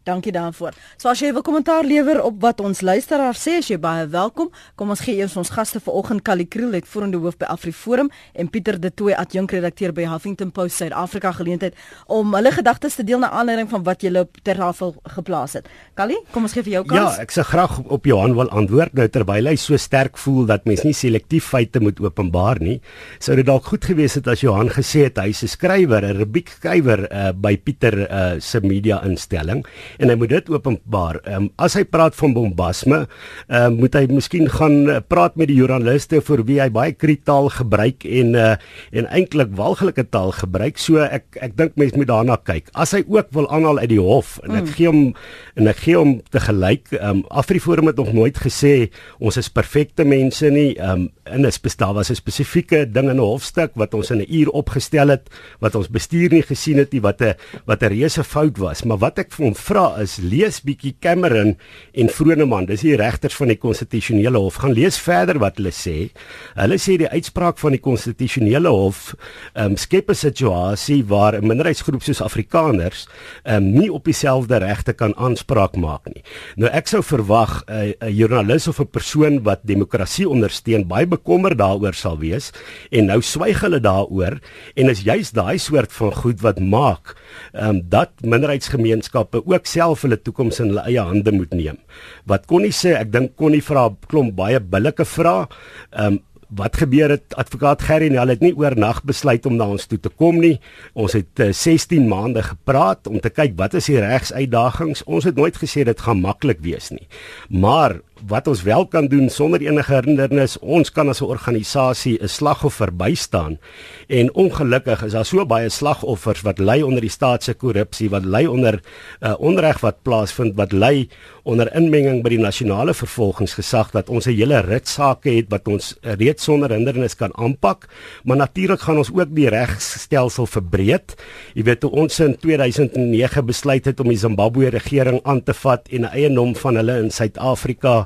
Dankie daarvoor. So as jy 'n kommentaar lewer op wat ons luisteraar sê, as jy baie welkom. Kom ons gee eers ons gaste vanoggend Kali Kriel, het voerende hoof by AfriForum en Pieter De Tooy, adjunkredakteur by Huffington Post Suid-Afrika geleentheid om hulle gedagtes te deel na aanleiding van wat jy op ter tafel geplaas het. Kali, kom ons gee vir jou kans. Ja, ek sê graag op Johan wil antwoord nou terwyl hy so sterk voel dat mens nie selektief feite moet openbaar nie. Sou dit dalk goed gewees het as Johan gesê het hy's 'n skrywer, 'n rubriekskrywer uh, by Pieter uh, se media instelling en hy moet dit openbaar. Ehm um, as hy praat van bombasme, ehm um, moet hy miskien gaan uh, praat met die joernaliste vir wie hy baie kritaal gebruik en uh, en eintlik walglike taal gebruik. So ek ek dink mense moet daarna kyk. As hy ook wil aanhaal uit die hof en ek mm. gee hom en ek gee hom te gelyk, ehm um, Afriforum het nog nooit gesê ons is perfekte mense nie. Ehm um, in 'n daar was 'n spesifieke ding in 'n hofstuk wat ons in 'n uur opgestel het wat ons bestuur nie gesien het nie wat 'n wat 'n reuse fout was maar wat ek vir hom vra is lees bietjie Cameron en Vroneman dis die regters van die konstitusionele hof. Gaan lees verder wat hulle sê. Hulle sê die uitspraak van die konstitusionele hof um, skep 'n situasie waar 'n minderheidsgroep soos Afrikaners um, nie op dieselfde regte kan aanspraak maak nie. Nou ek sou verwag 'n uh, joernalis of 'n persoon wat demokrasie ondersteun baie bekommer daaroor sal wees en nou swyg hulle daaroor en is juis daai soort van goed wat maak um, dat minderheidsgemeenskappe ook self hulle toekoms in hulle eie hande moet neem. Wat kon nie sê ek dink kon nie vra klomp baie billike vrae. Ehm um, wat gebeur het advokaat Gerry en hulle het nie oornag besluit om na ons toe te kom nie. Ons het uh, eh, 16 maande gepraat om te kyk wat is die regsuitdagings. Ons het nooit gesê dit gaan maklik wees nie. Maar wat ons wel kan doen sonder enige hindernis, ons kan as 'n organisasie 'n slagoffer bystaan. En ongelukkig is daar so baie slagoffers wat ly onder die staat se korrupsie, wat ly onder uh, onreg wat plaasvind, wat ly onder inmenging by die nasionale vervolgingsgesag dat ons 'n hele rit sake het wat ons reeds sonder hindernis kan aanpak. Maar natuurlik gaan ons ook die regstelsel verbreed. Jy weet toe ons in 2009 besluit het om die Zimbabwe regering aan te vat en 'n eie nom van hulle in Suid-Afrika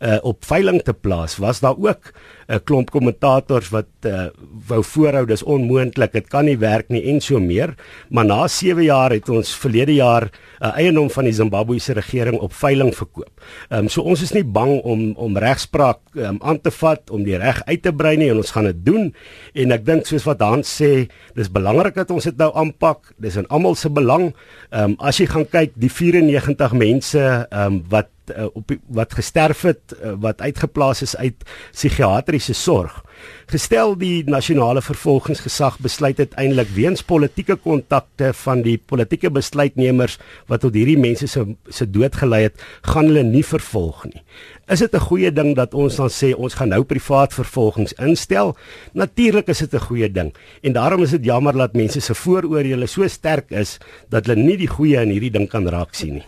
uh, op veiling te plaas, was daar ook 'n uh, klomp kommentators wat uh, wou voorhou dis onmoontlik, dit kan nie werk nie en so meer. Maar na 7 jaar het ons verlede jaar 'n uh, eiendom van die Zimbabwese regering op veiling verkoop. Ehm um, so ons is nie bang om om regspraak um, aan te vat om die reg uit te brei nie en ons gaan dit doen. En ek dink soos wat Hans sê, dis belangrik dat ons dit nou aanpak. Dis in almal se belang. Ehm um, as jy gaan kyk, die 94 mense ehm um, wat uh, op wat gesterf het uh, wat uitgeplaas is uit psigiatriese sorg. Gestel die nasionale vervolgingsgesag besluit uiteindelik weens politieke kontakte van die politieke besluitnemers wat tot hierdie mense se se dood gelei het, gaan hulle nie vervolg nie. Is dit 'n goeie ding dat ons dan sê ons gaan nou privaat vervolgings instel? Natuurlik is dit 'n goeie ding. En daarom is dit jammer dat mense se vooroordeele so sterk is dat hulle nie die goeie in hierdie ding kan raak sien nie.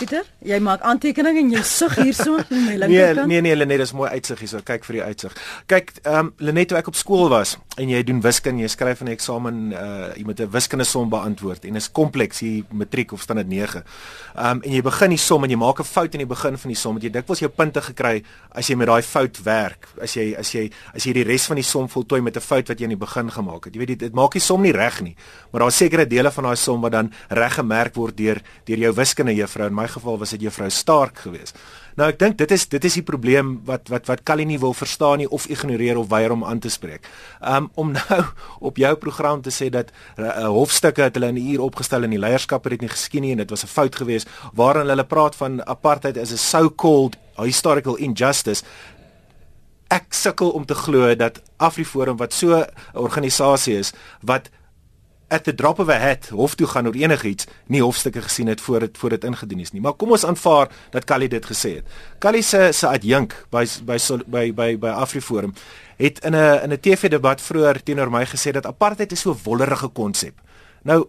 Pieter, jy maak aantekeninge en jy sug hierso in my *laughs* linkerkant. Nee, nee, nee, Lenet, dis mooi uitsig hierso. Kyk vir die uitsig. Kyk, ehm um, Lenet, toe ek op skool was en jy doen wiskunde, jy skryf 'n eksamen, uh jy moet 'n wiskunde som beantwoord en dit is kompleks hier matriek of standaard 9. Ehm um, en jy begin die som en jy maak 'n fout in die begin van die som, want jy dikwels jou punte gekry as jy met daai fout werk. As jy as jy as jy die res van die som voltooi met 'n fout wat jy in die begin gemaak het. Jy weet dit, dit maak die som nie reg nie, maar daar's sekere dele van daai som wat dan reg gemerk word deur deur jou wiskunde juffrou. In my geval was dit juffrou Stark geweest. Nou ek dink dit is dit is die probleem wat wat wat Kali nie wil verstaan nie of ignoreer of weier om aan te spreek. Um om *laughs* nou op jou program te sê dat uh, hofstukke het hulle in 'n uur opgestel en die leierskap het dit nie geskien nie en dit was 'n fout geweest waarin hulle praat van apartheid as a so-called historical injustice ek sukkel om te glo dat Afriforum wat so 'n organisasie is wat at the drop of a hat hof toe gaan oor enigiets nie hofstukke gesien het voor dit voor dit ingedien is nie. Maar kom ons aanvaar dat Kali dit gesê het. Kali se se adjunk by by by by by Afriforum het in 'n in 'n TV-debat vroeër teenoor my gesê dat apartheid is so 'n wollerige konsep. Nou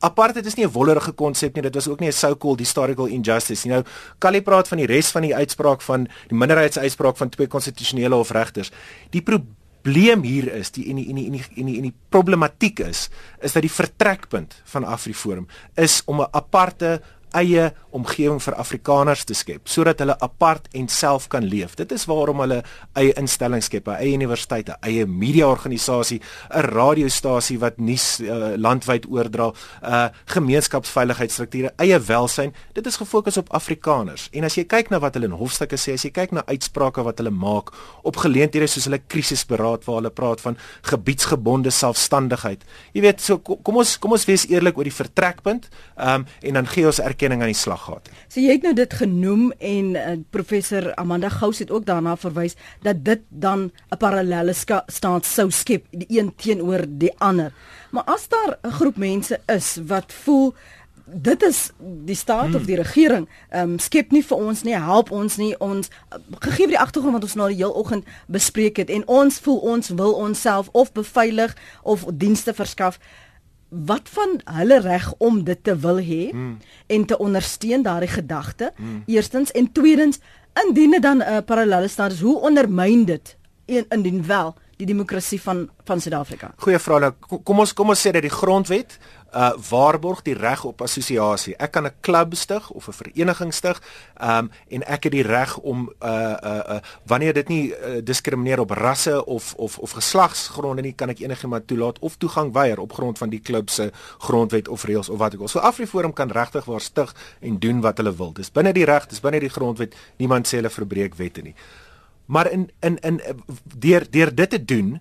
apartheid is nie 'n wollerige konsep nie, dit was ook nie 'n so-called historical injustice nie. Nou Kali praat van die res van die uitspraak van die minderheidsuitspraak van twee konstitusionele hofregters. Die probleem probleem hier is die en die en die en die en die, die problematiek is is dat die vertrekpunt van Afriforum is om 'n aparte eie omgewing vir Afrikaners te skep sodat hulle apart en self kan leef. Dit is waarom hulle eie instellings skep, 'n eie universiteit, 'n eie media-organisasie, 'n radiostasie wat nuus uh, landwyd oordra, 'n uh, gemeenskapsveiligheidsstrukture, eie welsyn. Dit is gefokus op Afrikaners. En as jy kyk na wat hulle in hofstukke sê, as jy kyk na uitsprake wat hulle maak op geleenthede soos hulle krisisberaad waar hulle praat van gebiedsgebonde selfstandigheid. Jy weet, so kom ons kom ons wees eerlik oor die vertrekpunt, um, en dan gee ons erkenning erkenning aan die slag gehad het. So jy het nou dit genoem en uh, professor Amanda Gous het ook daarna verwys dat dit dan 'n parallelle staat sou skep, die een teenoor die ander. Maar as daar 'n groep mense is wat voel dit is die staat hmm. of die regering ehm um, skep nie vir ons nie, help ons nie. Ons gegee die agtergrond wat ons nou die heel oggend bespreek het en ons voel ons wil onsself of beveilig of dienste verskaf. Wat van hulle reg om dit te wil hê hmm. en te ondersteun daardie gedagte? Hmm. Eerstens en tweedens, indien dit dan 'n uh, parallelle staat is, hoe ondermyn dit indien wel die demokrasie van van Suid-Afrika? Goeie vraag. Nou, kom ons kom ons sê dat die grondwet uh waarborg die reg op assosiasie. Ek kan 'n klub stig of 'n vereniging stig, um en ek het die reg om uh uh, uh wanneer dit nie uh, diskrimineer op rasse of of of geslagsgronde nie, kan ek enigiemand toelaat of toegang weier op grond van die klub se grondwet of reëls of wat ook al. So Afriforum kan regtig waar stig en doen wat hulle wil. Dis binne die reg, dis binne die grondwet. Niemand sê hulle verbreek wette nie. Maar in in in deur deur dit te doen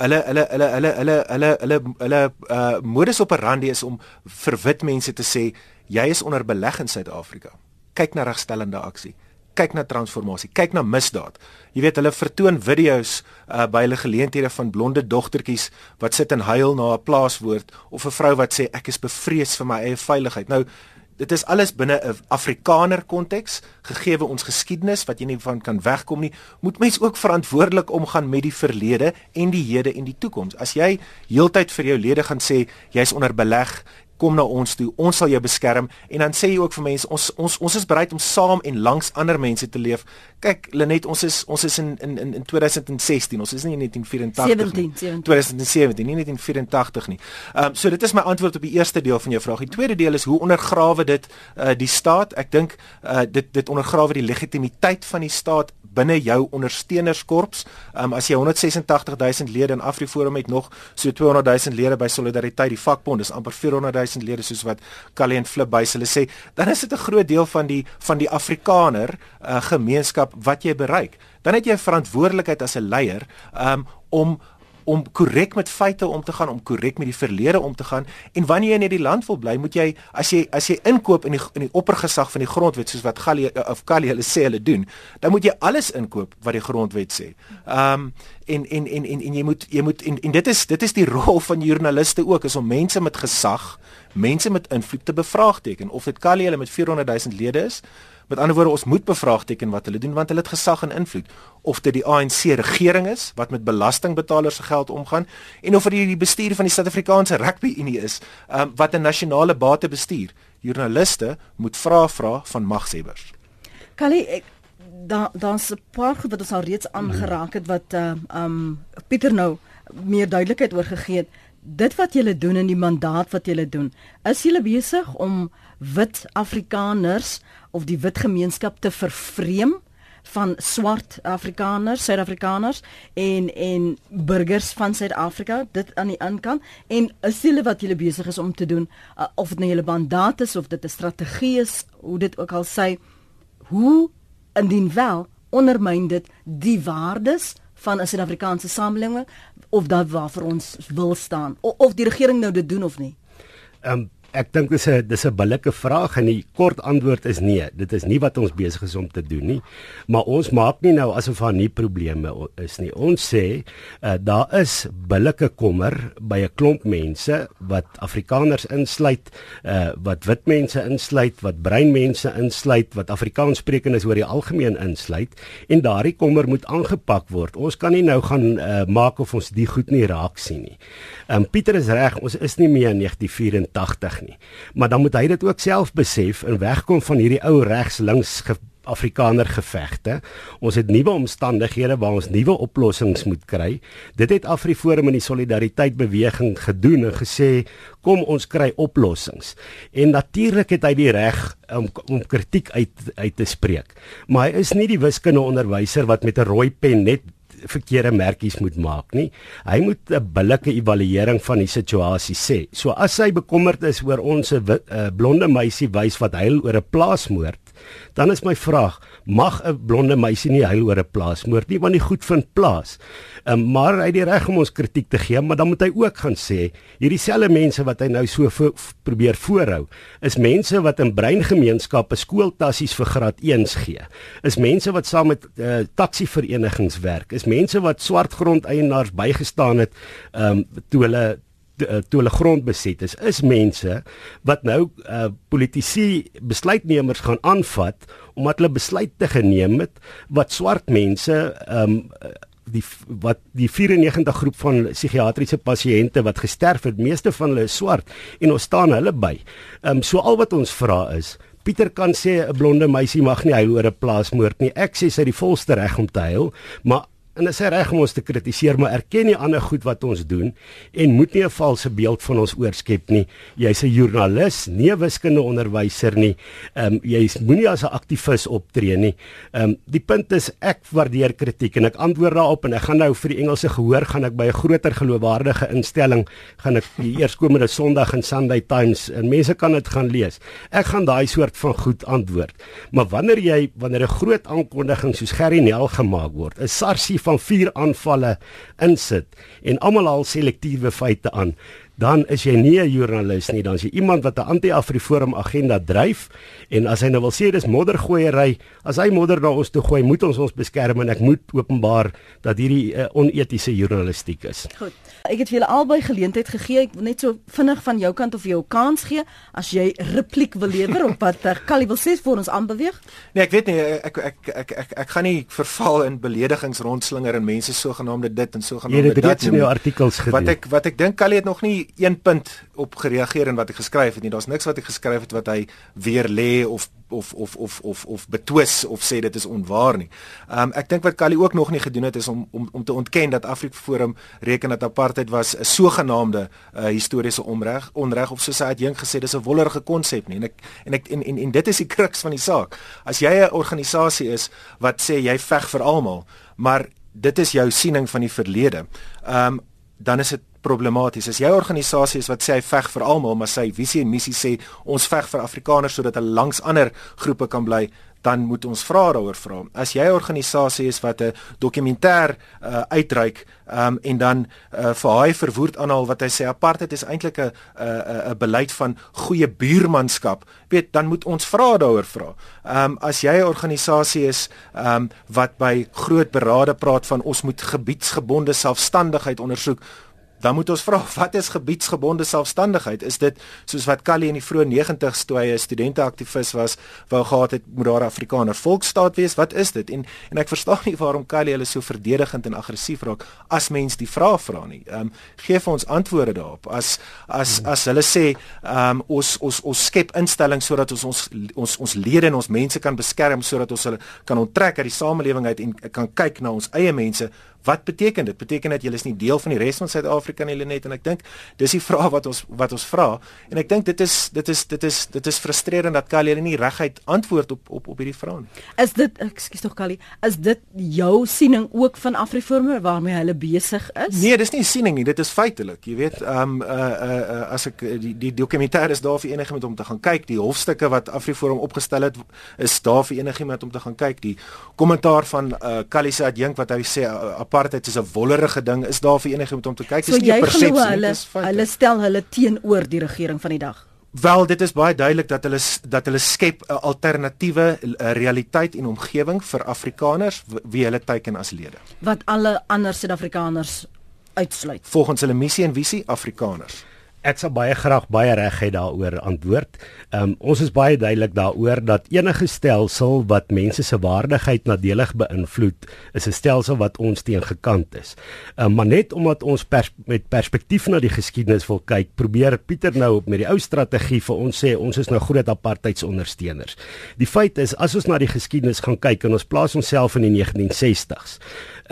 hulle hulle hulle hulle hulle hulle hulle hulle uh modus operandi is om vir wit mense te sê jy is onder beleg in Suid-Afrika. Kyk na regstellende aksie. Kyk na transformasie. Kyk na misdaad. Jy weet hulle vertoon video's uh by hulle geleenthede van blonde dogtertjies wat sit en huil na 'n plaaswoord of 'n vrou wat sê ek is bevrees vir my eie veiligheid. Nou dit is alles binne 'n Afrikaner konteks, gegee ons geskiedenis wat jy nie van kan wegkom nie, moet mens ook verantwoordelik omgaan met die verlede en die hede en die toekoms. As jy heeltyd vir jou lede gaan sê jy's onder beleg, kom na ons toe. Ons sal jou beskerm en dan sê jy ook vir mense ons ons ons is bereid om saam en langs ander mense te leef. Kyk, Lenet, ons is ons is in in in 2016. Ons is nie in 1984 17, 17. 2017, nie 1984 nie. Ehm um, so dit is my antwoord op die eerste deel van jou vraag. Die tweede deel is hoe ondergrawe dit uh, die staat? Ek dink uh, dit dit ondergrawe die legitimiteit van die staat binne jou ondersteunerskorps. Um, as jy 186 000 lede in AfriForum het nog so 200 000 lede by Solidariteit die vakbond, dis amper 400 000 lede soos wat Callie en Flip bys hulle sê, dan is dit 'n groot deel van die van die Afrikaner uh, gemeenskap wat jy bereik. Dan het jy 'n verantwoordelikheid as 'n leier um, om om korrek met feite om te gaan, om korrek met die verlede om te gaan. En wanneer jy in hierdie land wil bly, moet jy as jy as jy inkoop in die in die oppergesag van die grondwet soos wat Gallie of Callie hulle sê hulle doen, dan moet jy alles inkoop wat die grondwet sê. Ehm um, en, en en en en jy moet jy moet en, en dit is dit is die *laughs* rol van joernaliste ook is om mense met gesag, mense met invloed te bevraagteken of dit Callie hulle met 400 000 lede is Met ander woorde, ons moet bevraagteken wat hulle doen want hulle het gesag en invloed. Of dit die ANC regering is wat met belastingbetalers se geld omgaan en of dit die bestuur van die Suid-Afrikaanse Rugby Unie is um, wat 'n nasionale bate bestuur. Joernaliste moet vra vra van magshebbers. Kali ek dan dan's 'n paar goed wat ons al reeds aangeraak het wat uh, um Pieter nou meer duidelikheid oor gegee het. Dit wat julle doen in die mandaat wat julle doen, is julle besig om wit Afrikaners of die wit gemeenskap te vervreem van swart Afrikaners, Suid-Afrikaners en en burgers van Suid-Afrika dit aan die aankant en is hulle wat julle besig is om te doen uh, of dit nou julle mandaat is of dit 'n strategie is hoe dit ook al sê hoe indien wel ondermyn dit die waardes van 'n Suid-Afrikaanse samelewing of dat waarvoor ons wil staan. Of, of die regering nou dit doen of nie Ehm um, Ek dink dis 'n dis 'n billike vraag en die kort antwoord is nee. Dit is nie wat ons besig is om te doen nie. Maar ons maak nie nou asof daar nie probleme is nie. Ons sê uh, daar is billike kommer by 'n klomp mense wat Afrikaners insluit, uh, wat wit mense insluit, wat bruin mense insluit, wat Afrikaanssprekendes oor die algemeen insluit en daardie kommer moet aangepak word. Ons kan nie nou gaan uh, maak of ons die goed nie raak sien nie. Um, Pieter is reg, ons is nie meer in 1984 nie. Maar dan moet hy dit ook self besef en wegkom van hierdie ou regs-links ge Afrikaner gevegte. Ons het nuwe omstandighede waar ons nuwe oplossings moet kry. Dit het Afriforum in die solidariteit beweging gedoen en gesê kom ons kry oplossings. En natuurlik het hy die reg om om kritiek uit uit te spreek. Maar hy is nie die wiskundeonderwyser wat met 'n rooi pen net verkeerde merkies moet maak nie. Hy moet 'n billike evaluering van die situasie sê. So as hy bekommerd is oor ons 'n uh, blonde meisie wys wat huil oor 'n plaasmoord, dan is my vraag, mag 'n blonde meisie nie huil oor 'n plaasmoord nie want die goed vind plaas. Um, maar hy het die reg om ons kritiek te gee, maar dan moet hy ook gaan sê hierdie selfde mense wat hy nou so vo probeer voorhou, is mense wat in breingemeenskappe skooltassies vir graad 1s gee. Is mense wat saam met uh, taksiverenigings werk, is mense wat swart grondeienaars bygestaan het um, toe hulle toe hulle grond beset is, is mense wat nou uh, politici besluitnemers gaan aanvat omdat hulle besluite geneem het wat swart mense um, die wat die 94 groep van psigiatriese pasiënte wat gesterf het, meeste van hulle is swart en ons staan hulle by. Um, so al wat ons vra is Pieter kan sê 'n blonde meisie mag nie huil oor 'n plaasmoord nie. Ek sê sy het die volste reg om te huil, maar en dit is reg om ons te kritiseer, maar erken nie ander goed wat ons doen en moet nie 'n valse beeld van ons oorskep nie. Jy's 'n joernalis, nie 'n wiskunde onderwyser nie. Ehm um, jy moenie as 'n aktivis optree nie. Ehm um, die punt is ek waardeer kritiek en ek antwoord daarop en ek gaan nou vir die Engelse gehoor gaan ek by 'n groter geloofwaardige instelling gaan ek die eerskomende Sondag in Sunday Times en mense kan dit gaan lees. Ek gaan daai soort van goed antwoord. Maar wanneer jy wanneer 'n groot aankondiging soos Gerry Nel gemaak word, is SARS van vier aanvalle insit en almal al selektiewe feite aan dan is jy nie 'n joernalis nie, dan is jy iemand wat 'n anti-Afriforum agenda dryf en as hy nou wil sê dis moddergooiery, as hy modder na ons toe gooi, moet ons ons beskerm en ek moet openbaar dat hierdie uh, onetiese journalistiek is. Goed. Ek het vir julle albei geleentheid gegee. Ek wil net so vinnig van jou kant of jou kans gee as jy repliek wil lewer op wat Kali wil sê vir ons aanbeweeg. Nee, ek weet nie ek ek ek ek ek, ek gaan nie verval in beledigings rondslinger en mense sogenaamde dit en sogenaamde dat. Jy het dit in jou artikels gedoen. Wat ek wat ek dink Kali het nog nie een punt op gereageer in wat ek geskryf het nie. Daar's niks wat ek geskryf het wat hy weer lê of of of of of of betwis of sê dit is onwaar nie. Um ek dink wat Kali ook nog nie gedoen het is om om om te ontken dat Afriforum reken dat apartheid was 'n sogenaamde uh, historiese onreg, onreg of soos hy jong gesê dis 'n wollerige konsep nie. En ek en ek en, en en dit is die *laughs* kruks van die saak. As jy 'n organisasie is wat sê jy veg vir almal, maar dit is jou siening van die verlede. Um dan is dit problematies. As jy organisasie is wat sê hy veg vir almal, maar sy visie en missie sê ons veg vir Afrikaners sodat hulle langs ander groepe kan bly, dan moet ons vra daaroor vra. As jy 'n organisasie is wat 'n dokumentêr uh, uitreik um, en dan uh, vir hy verwoord aanhaal wat hy sê apartheid is eintlik 'n 'n 'n beleid van goeie buurmanskap, weet dan moet ons vra daaroor vra. Ehm um, as jy 'n organisasie is ehm um, wat by groot berade praat van ons moet gebiedsgebonde selfstandigheid ondersoek dan moet ons vra wat is gebiedsgebonde selfstandigheid? Is dit soos wat Kali in die vroeë 90's toe hy 'n studenteaktivis was, wou gehad het moet daar 'n Afrikaner volksstaat wees? Wat is dit? En en ek verstaan nie waarom Kali hulle so verdedigend en aggressief raak as mens die vraag vra nie. Ehm um, gee vir ons antwoorde daarop. As as as hulle sê ehm um, ons ons ons skep instellings sodat ons ons ons ons lede en ons mense kan beskerm sodat ons hulle kan onttrek uit die samelewing uit en kan kyk na ons eie mense Wat beteken dit? Beteken dit julle is nie deel van die res van Suid-Afrika nie net en ek dink dis die *laughs* vraag wat ons wat ons vra en ek dink dit is dit is dit is dit is frustrerend dat Kali nie reguit antwoord op op op hierdie vraag nie. Is dit ekskuus tog Kali, is dit jou siening ook van Afriformer waarmee hulle besig is? Nee, dis nie 'n siening nie, dit is feitelik. Jy weet, ehm um, uh uh, uh as ek die die dokumentêr is daar vir enigiemand om te gaan kyk, die hofstukke wat Afriforum opgestel het is daar vir enigiemand om te gaan kyk. Die kommentaar van uh Kali se adjunk wat hy sê uh, apartheid is 'n wollerige ding is daar vir enige iemand om te kyk dis so nie 'n persepsie hulle hulle stel hulle teenoor die regering van die dag Wel dit is baie duidelik dat hulle dat hulle skep 'n alternatiewe realiteit en omgewing vir Afrikaners wie hulle teiken as lede. Wat alle ander Suid-Afrikaners uitsluit. Volgens hulle missie en visie Afrikaners. Ek sal baie graag baie regheid daaroor antwoord. Um, ons is baie duidelik daaroor dat enige stelsel wat mense se waardigheid nadelig beïnvloed, is 'n stelsel wat ons teen gekant is. Um, maar net omdat ons pers met perspektief na die geskiedenis wil kyk, probeer Pieter nou op met die ou strategie vir ons sê ons is nou groot apartheidsondersteuners. Die feit is as ons na die geskiedenis gaan kyk en ons plaas onsself in die 1960s,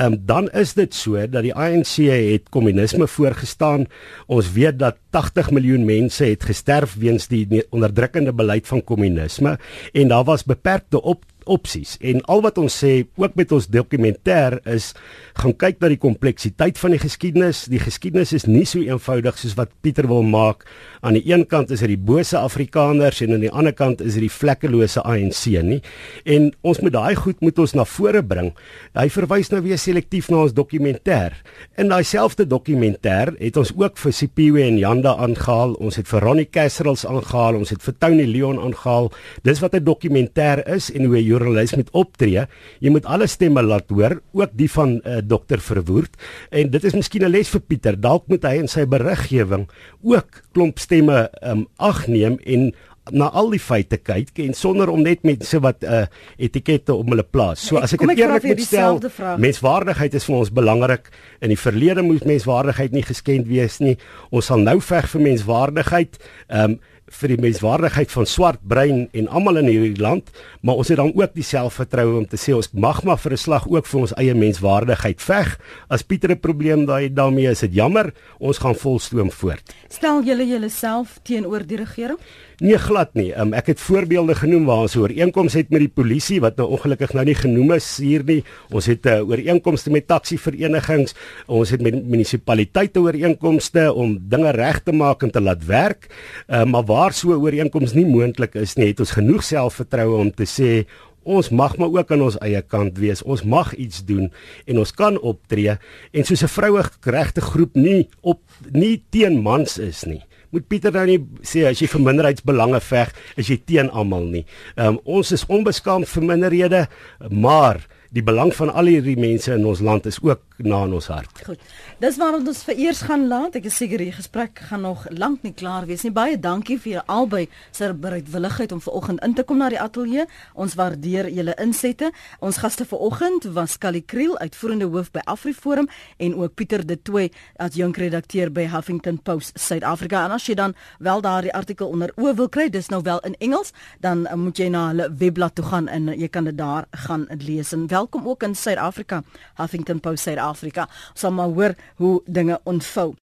um, dan is dit so dat die ANC het kommunisme voorgestaan. Ons weet dat 80 miljoen mense het gesterf weens die onderdrukkende beleid van kommunisme en daar was beperkte op opsies en al wat ons sê ook met ons dokumentêr is gaan kyk na die kompleksiteit van die geskiedenis. Die geskiedenis is nie so eenvoudig soos wat Pieter wil maak. Aan die een kant is dit die bose Afrikaners en aan die ander kant is dit die vlekkelose ANC nie. En ons moet daai goed moet ons na vore bring. Hy verwys nou weer selektief na ons dokumentêr. In daai selfde dokumentêr het ons ook vir Sipiwe en Janda aangehaal. Ons het vir Ronnie Casserels aangehaal. Ons het vir Tony Leon aangehaal. Dis wat 'n dokumentêr is en hoe joernalis moet optree. Jy moet alle stemme laat hoor, ook die van uh, dokter Verwoerd. En dit is miskien 'n les vir Pieter. Dalk moet hy in sy beriggewing ook klomp stemme um, agneem en na al die feite kyk en sonder om net mense wat 'n uh, etikette om hulle plaas. So as ek dit eerlik moet stel, menswaardigheid is vir ons belangrik. In die verlede moes menswaardigheid nie geskend wees nie. Ons sal nou veg vir menswaardigheid. Ehm um, vir die menswaardigheid van swart brein en almal in hierdie land, maar ons het dan ook die selfvertroue om te sê ons mag maar vir 'n slag ook vir ons eie menswaardigheid veg. As Pieter 'n probleem daai daarmee is, dit jammer, ons gaan volstoom voort. Stel julle julleself teenoor die regering? Nee glad nie. Um, ek het voorbeelde genoem waar ons ooreenkomste het met die polisie wat nou ongelukkig nou nie genoem is hier nie. Ons het uh, ooreenkomste met taxi verenigings. Ons het met munisipaliteite ooreenkomste om dinge reg te maak en te laat werk. Uh, maar waar so 'n ooreenkoms nie moontlik is nie, het ons genoeg selfvertroue om te sê Ons mag maar ook aan ons eie kant wees. Ons mag iets doen en ons kan optree en soos 'n vroue regte groep nie op nie teen mans is nie moet Pieter nou nie sê as jy vir minderheidsbelange veg, is jy teen almal nie. Ehm um, ons is onbeskaamd vir minderhede, maar die belang van al hierdie mense in ons land is ook na in ons hart. Goed. Dis waarom ons vir eers gaan laat. Ek is seker die gesprek gaan nog lank nie klaar wees nie. Baie dankie vir julle albei se bereidwilligheid om vanoggend in te kom na die ateljee. Ons waardeer julle insette. Ons gaste vanoggend was Callie Kriel, uitvoerende hoof by AfriForum en ook Pieter De Tooy, as jonkredakteur by Huffington Post Suid-Afrika. En as jy dan wel daardie artikel onder oë wil kry, dis nou wel in Engels, dan moet jy na hulle webblad toe gaan en jy kan dit daar gaan lees. En welkom ook in Suid-Afrika, Huffington Post Suid-Afrika. Ons sal maar hoor hoe dinge ontvou.